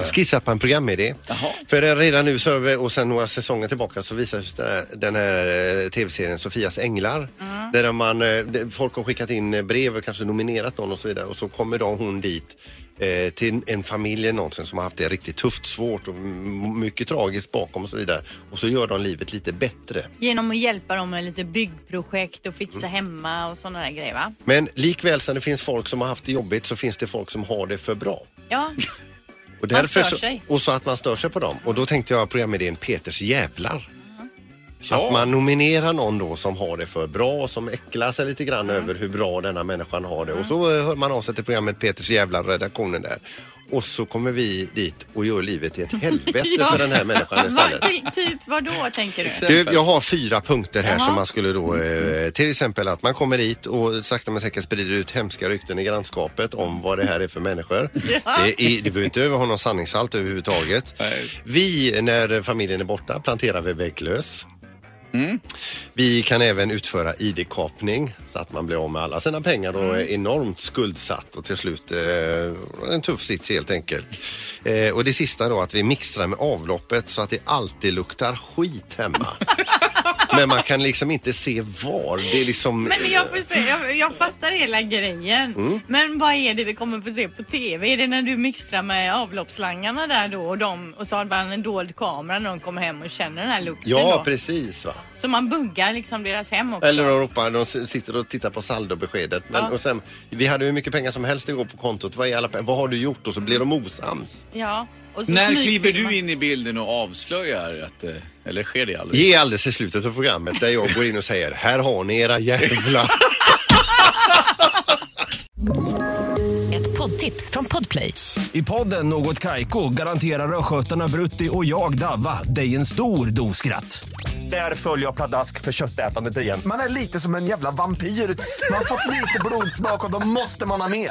Jag skissar på en programidé. Jaha. För redan nu så, och sen några säsonger tillbaka så visas den här, den här eh, tv-serien Sofias änglar. Där man, eh, folk har skickat in eh, brev och kanske nominerat någon och så vidare och så kommer då hon dit till en familj någonsin som har haft det riktigt tufft, svårt och mycket tragiskt bakom och så vidare. Och så gör de livet lite bättre. Genom att hjälpa dem med lite byggprojekt och fixa Mm. hemma och sådana där grejer va? Men likväl som det finns folk som har haft det jobbigt så finns det folk som har det för bra. Ja, Och Man stör så, sig. Och så att man stör sig på dem. Och då tänkte jag programidén Peters jävlar. Ja. Att man nominerar någon då som har det för bra och som äcklar sig lite grann över hur bra denna människan har det. Och så eh, hör man av sig till programmet Peters jävlar, redaktionen där. Och så kommer vi dit och gör livet till ett helvete Ja. för den här människan Va, istället. till, typ vad då tänker du? Exempel. Jag har fyra punkter här Jaha. som man skulle då, eh, till exempel att man kommer hit och sakta men säkert sprider ut hemska rykten i grannskapet om vad det här är för människor. Det, är, det behöver inte ha någon sanningshalt överhuvudtaget. Nej. Vi, när familjen är borta, planterar vi vägglös. Mm. Vi kan även utföra ID-kapning så att man blir av med alla sina pengar och Mm. är enormt skuldsatt och till slut eh, en tuff sits helt enkelt. Eh, och det sista då att vi mixtrar med avloppet så att det alltid luktar skit hemma. Men man kan liksom inte se var. Det är liksom... Men jag, får se, jag, jag fattar hela grejen. Mm. Men vad är det vi kommer få se på TV? Är det när du mixtrar med avloppsslangarna där då och, de, och så har man en dold kamera när de kommer hem och känner den här lukten Ja, då? precis va. Så man buggar liksom deras hem också? Eller de ropar, de sitter och tittar på saldobeskedet. Men, Ja. och sen, vi hade hur mycket pengar som helst igår på kontot. Vad, är alla, vad har du gjort? Och så blir de osams. Ja. Och så När kliver du in i bilden och avslöjar att, eh, eller sker det aldrig? Ge alldeles i slutet av programmet där jag går in och säger här har ni era jävla... Ett poddtips från Podplay. I podden Något Kaiko garanterar östgötarna Brutti och jag, Davva, dig en stor dos skratt. Där följer jag pladask för köttätandet igen. Man är lite som en jävla vampyr. Man har fått lite blodsmak och då måste man ha mer.